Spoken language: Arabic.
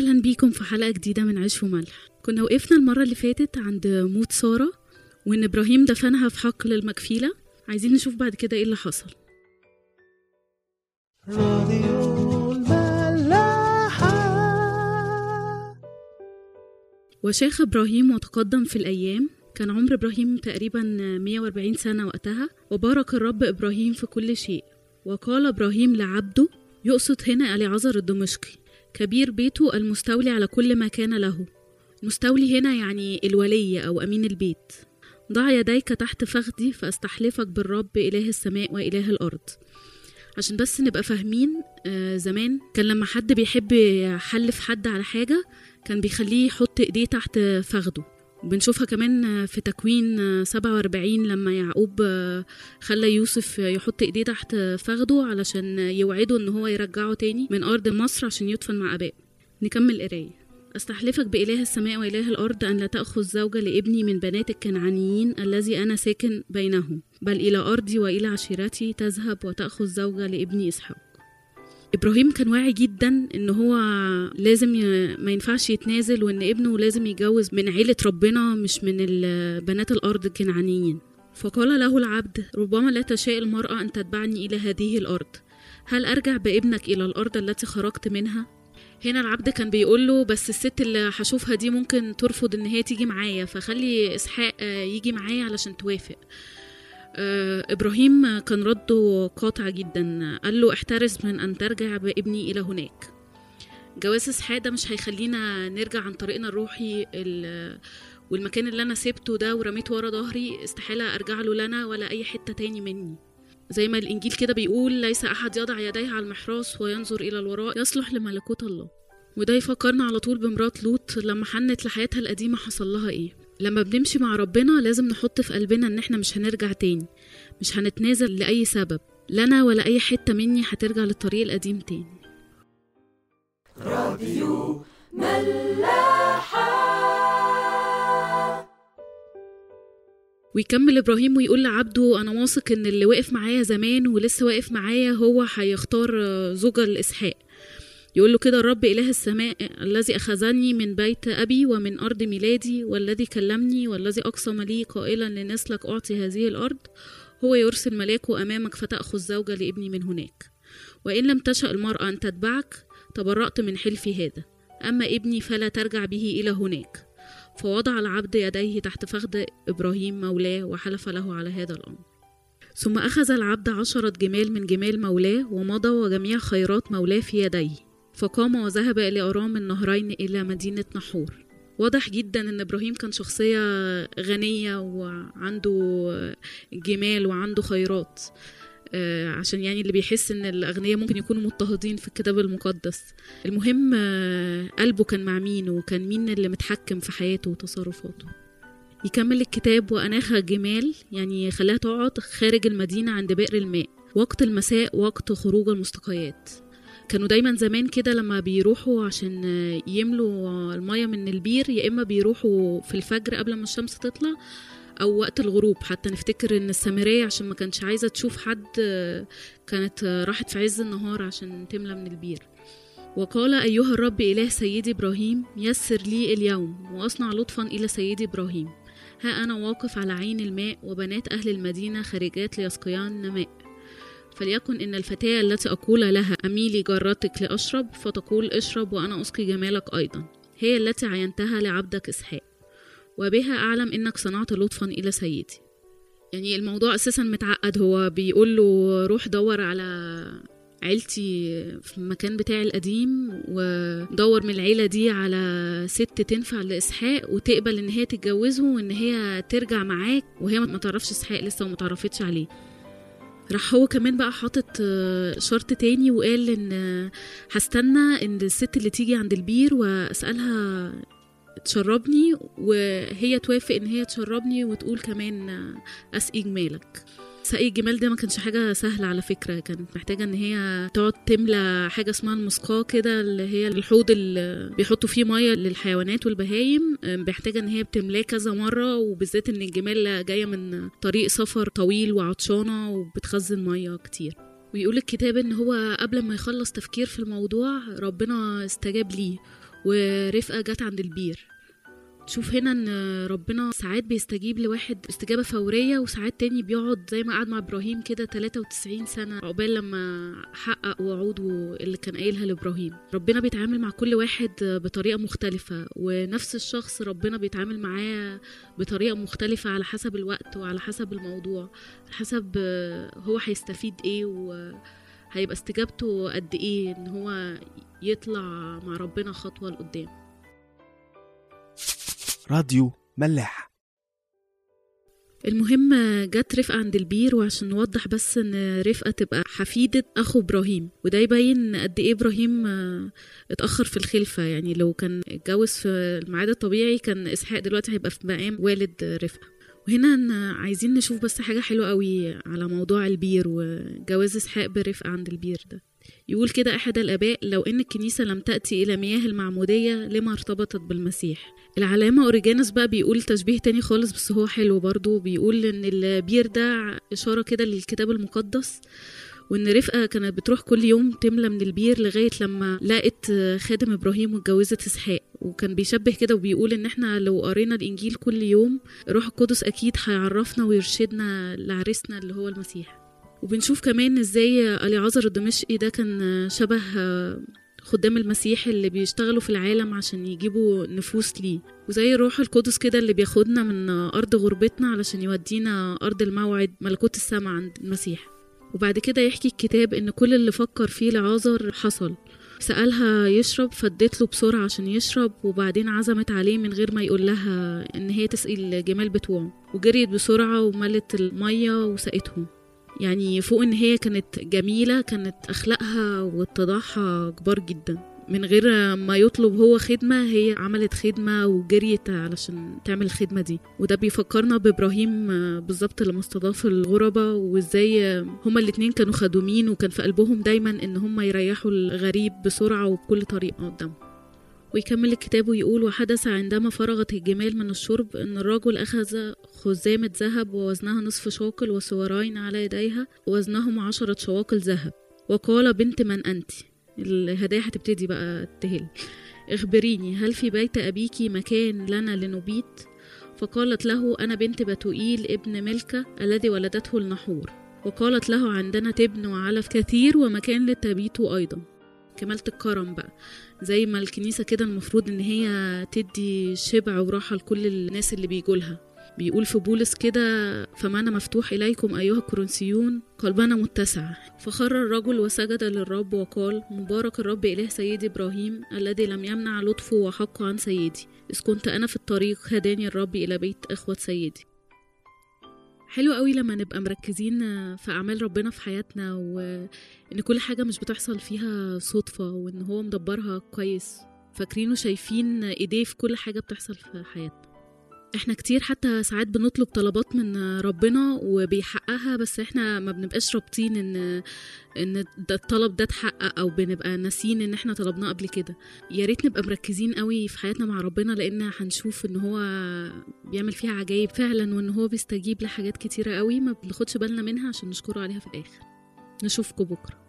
بيكم في حلقة جديدة من عيش وملح. كنا وقفنا المرة اللي فاتت عند موت سارة وإن إبراهيم دفنها في حقل المكفيلة. عايزين نشوف بعد كده إيه اللي حصل. وشاخ إبراهيم وتقدم في الأيام. كان عمر إبراهيم تقريبا 140 سنة وقتها وبارك الرب إبراهيم في كل شيء. وقال إبراهيم لعبده يقصد هنا أليعزر الدمشقي. كبير بيته المستولي على كل ما كان له. مستولي هنا يعني الولي أو أمين البيت. ضع يديك تحت فخدي فأستحلفك بالرب إله السماء وإله الأرض. عشان بس نبقى فاهمين آه زمان كان لما حد بيحب يحلف حد على حاجة كان بيخليه يحط إيديه تحت فخده بنشوفها كمان في تكوين 47 لما يعقوب خلى يوسف يحط ايديه تحت فخده علشان يوعده ان هو يرجعه تاني من أرض مصر عشان يدفن مع ابائه نكمل قراية. أستحلفك بإله السماء وإله الأرض أن لا تأخذ زوجة لابني من بنات الكنعانيين الذي أنا ساكن بينهم بل إلى أرضي وإلى عشيرتي تذهب وتأخذ زوجة لابني إسحاق. إبراهيم كان واعي جدا إن هو لازم ي... ما ينفعش يتنازل وإن ابنه لازم يتجوز من عيلة ربنا مش من بنات الأرض الكنعانيين. فقال له العبد ربما لا تشاء المرأة أن تتبعني إلى هذه الأرض. هل أرجع بابنك إلى الأرض التي خرجت منها؟ هنا العبد كان بيقول له بس الست اللي هشوفها دي ممكن ترفض إن هي تيجي معايا فخلي إسحاق آه، يجي معايا علشان توافق. آه، إبراهيم كان رده قاطع جدا. قال له احترس من أن ترجع بابني إلى هناك. جواز اسحاق ده مش هيخلينا نرجع عن طريقنا الروحي ال- والمكان اللي أنا سبته ده ورميته ورا ظهري. استحالة أرجع له لنا ولا أي حتة تاني مني. زي ما الإنجيل كده بيقول ليس أحد يضع يديه على المحراث وينظر إلى الوراء. يصلح لملكوت الله. وده يفكرنا على طول بمرات لوط لما حنت لحياتها القديمة حصل لها إيه. لما بنمشي مع ربنا لازم نحط في قلبنا إن إحنا مش هنرجع تاني. مش هنتنازل لأي سبب. لنا ولا أي حتة مني هترجع للطريق القديم تاني. ويكمل إبراهيم ويقول لعبده أنا واثق إن اللي وقف معايا زمان ولسه واقف معايا هو هيختار زوجة لاسحاق يقول له كده الرب إله السماء الذي أخذني من بيت أبي ومن أرض ميلادي والذي كلمني والذي اقسم لي قائلا لنسلك أعطي هذه الأرض هو يرسل ملاكه أمامك فتأخذ زوجة لابني من هناك. وإن لم تشأ المرأة أن تتبعك تبرأت من حلفي هذا. أما ابني فلا ترجع به إلى هناك. فوضع العبد يديه تحت فخذ إبراهيم مولاه وحلف له على هذا الأمر. ثم أخذ العبد عشرة جمال من جمال مولاه ومضى وجميع خيرات مولاه في يديه. فقام وذهب إلى أرام النهرين إلى مدينة نحور. واضح جدا إن إبراهيم كان شخصية غنية وعنده جمال وعنده خيرات آه، عشان يعني اللي بيحس إن الأغنياء ممكن يكونوا مضطهدين في الكتاب المقدس. المهم آه، قلبه كان مع مين وكان مين اللي متحكم في حياته وتصرفاته. يكمل الكتاب وأناخ جمال يعني خلاها تقعد خارج المدينة عند بئر الماء وقت المساء وقت خروج المستقيات. كانوا دايما زمان كده لما بيروحوا عشان يملوا المية من البير يا إما بيروحوا في الفجر قبل ما الشمس تطلع أو وقت الغروب. حتى نفتكر إن السامرية عشان ما كانش عايزة تشوف حد كانت راحت في عز النهار عشان تملى من البير. وقال أيها الرب إله سيدي إبراهيم يسر لي اليوم. وأصنع لطفا إلى سيدي إبراهيم. ها أنا واقف على عين الماء وبنات أهل المدينة خارجات ليسقيان ماء. فليكن إن الفتاة التي أقول لها أميلي جارتك لأشرب فتقول اشرب وأنا أسقي جمالك أيضا. هي التي عينتها لعبدك إسحاق. وبها أعلم إنك صنعت لطفا إلى سيدي. يعني الموضوع أساسا متعقد. هو بيقول له روح دور على عيلتي في المكان بتاعي القديم ودور من العيلة دي على ست تنفع لإسحاق وتقبل إن هي تتجوزه وإن هي ترجع معاك وهي ما تعرفش إسحاق لسه وما تعرفتش عليه. راح هو كمان بقى حاطط آه، شرط تاني وقال إن آه، هستنى إن الست اللي تيجي عند البير وأسألها تشربني وهي توافق إن هي تشربني وتقول كمان آه، اسقي جمالك سقي الجمال ده ما كانش حاجة سهلة على فكرة. كانت محتاجة إن هي تقعد تملى حاجة اسمها المسقاة كده اللي هي الحوض اللي بيحطوا فيه مية للحيوانات والبهايم. محتاجة إن هي بتملاه كذا مرة وبالذات إن الجمال جاية من طريق سفر طويل وعطشانة وبتخزن مية كتير. ويقول الكتاب إن هو قبل ما يخلص تفكير في الموضوع ربنا استجاب ليه ورفقة جت عند البير. تشوف هنا إن ربنا ساعات بيستجيب لواحد استجابة فورية وساعات تاني بيقعد زي ما قعد مع إبراهيم كده 93 سنة عقبال لما حقق وعوده اللي كان قايلها لإبراهيم. ربنا بيتعامل مع كل واحد بطريقة مختلفة ونفس الشخص ربنا بيتعامل معاه بطريقة مختلفة على حسب الوقت وعلى حسب الموضوع على حسب هو هيستفيد إيه وهيبقى استجابته قد إيه إن هو يطلع مع ربنا خطوة لقدام. راديو ملاح المهم جت رفقة عند البير وعشان نوضح بس إن رفقة تبقى حفيدة أخو إبراهيم وده يبين قد إيه إبراهيم اتأخر في الخلفة. يعني لو كان اتجوز في الميعاد الطبيعي كان إسحاق دلوقتي هيبقى في مقام والد رفقة. وهنا عايزين نشوف بس حاجة حلوة قوي على موضوع البير وجواز إسحاق برفقة عند البير ده. يقول كده أحد الآباء لو إن الكنيسة لم تأتي إلى مياه المعمودية لما ارتبطت بالمسيح؟ العلامة أوريجانوس بقى بيقول تشبيه تاني خالص بس هو حلو برضو بيقول إن البير ده إشارة كده للكتاب المقدس وإن رفقة كانت بتروح كل يوم تملى من البير لغاية لما لقت خادم إبراهيم واتجوزت إسحاق. وكان بيشبه كده وبيقول إن إحنا لو قرينا الإنجيل كل يوم روح القدس أكيد هيعرفنا ويرشدنا لعريسنا اللي هو المسيح. وبنشوف كمان إزاي اليعازر الدمشقي ده كان شبه خدام المسيح اللي بيشتغلوا في العالم عشان يجيبوا نفوس ليه. وزي الروح القدس كده اللي بياخدنا من أرض غربتنا علشان يودينا أرض الموعد ملكوت السماء عند المسيح. وبعد كده يحكي الكتاب إن كل اللي فكر فيه لعازر حصل. سألها يشرب فادت له بسرعة عشان يشرب وبعدين عزمت عليه من غير ما يقول لها إن هي تسقي الجمال بتوعه. وجريت بسرعة وملت المية وسقتهم يعني فوق إن هي كانت جميلة كانت أخلاقها واتضاعها كبار جدا. من غير ما يطلب هو خدمة هي عملت خدمة وجريت علشان تعمل الخدمة دي. وده بيفكرنا بإبراهيم بالظبط لما استضاف الغربة وإزاي هما الاتنين كانوا خدومين وكان في قلبهم دايما إن هما يريحوا الغريب بسرعة وبكل طريقة قدامهم. ويكمل الكتاب ويقول وحدث عندما فرغت الجمال من الشرب أن الرجل أخذ خزامة ذهب ووزنها نصف شاكل وسوارين على يديها ووزنهم عشرة شواكل ذهب. وقال بنت من أنت؟ الهدايا هتبتدي بقى تهل. اخبريني هل في بيت أبيك مكان لنا لنبيت؟ فقالت له أنا بنت بتوئيل ابن ملكة الذي ولدته النحور. وقالت له عندنا تبن وعلف كثير ومكان للتبيت أيضا. كمالة الكرم بقى. زي ما الكنيسة كده المفروض إن هي تدي شبع وراحة لكل الناس اللي بيجولها بيقول في بولس كده فمعنى مفتوح إليكم أيها الكورنثيون قلبنا متسع. فخر الرجل وسجد للرب وقال مبارك الرب إله سيدي إبراهيم الذي لم يمنع لطفه وحقه عن سيدي. إذ كنت أنا في الطريق هداني الرب إلى بيت إخوة سيدي. حلو قوي لما نبقى مركزين في أعمال ربنا في حياتنا وإن كل حاجة مش بتحصل فيها صدفة وإن هو مدبرها كويس. فاكرين وشايفين إيديه في كل حاجة بتحصل في حياتنا. إحنا كتير حتى ساعات بنطلب طلبات من ربنا وبيحققها بس إحنا ما بنبقاش رابطين ان ان الطلب ده اتحقق أو بنبقى ناسيين ان إحنا طلبناه قبل كده. يا ريت نبقى مركزين قوي في حياتنا مع ربنا لأن هنشوف ان هو بيعمل فيها عجايب فعلا وان هو بيستجيب لحاجات كتيرة قوي ما بناخدش بالنا منها عشان نشكره عليها في الآخر. نشوفكم بكرة.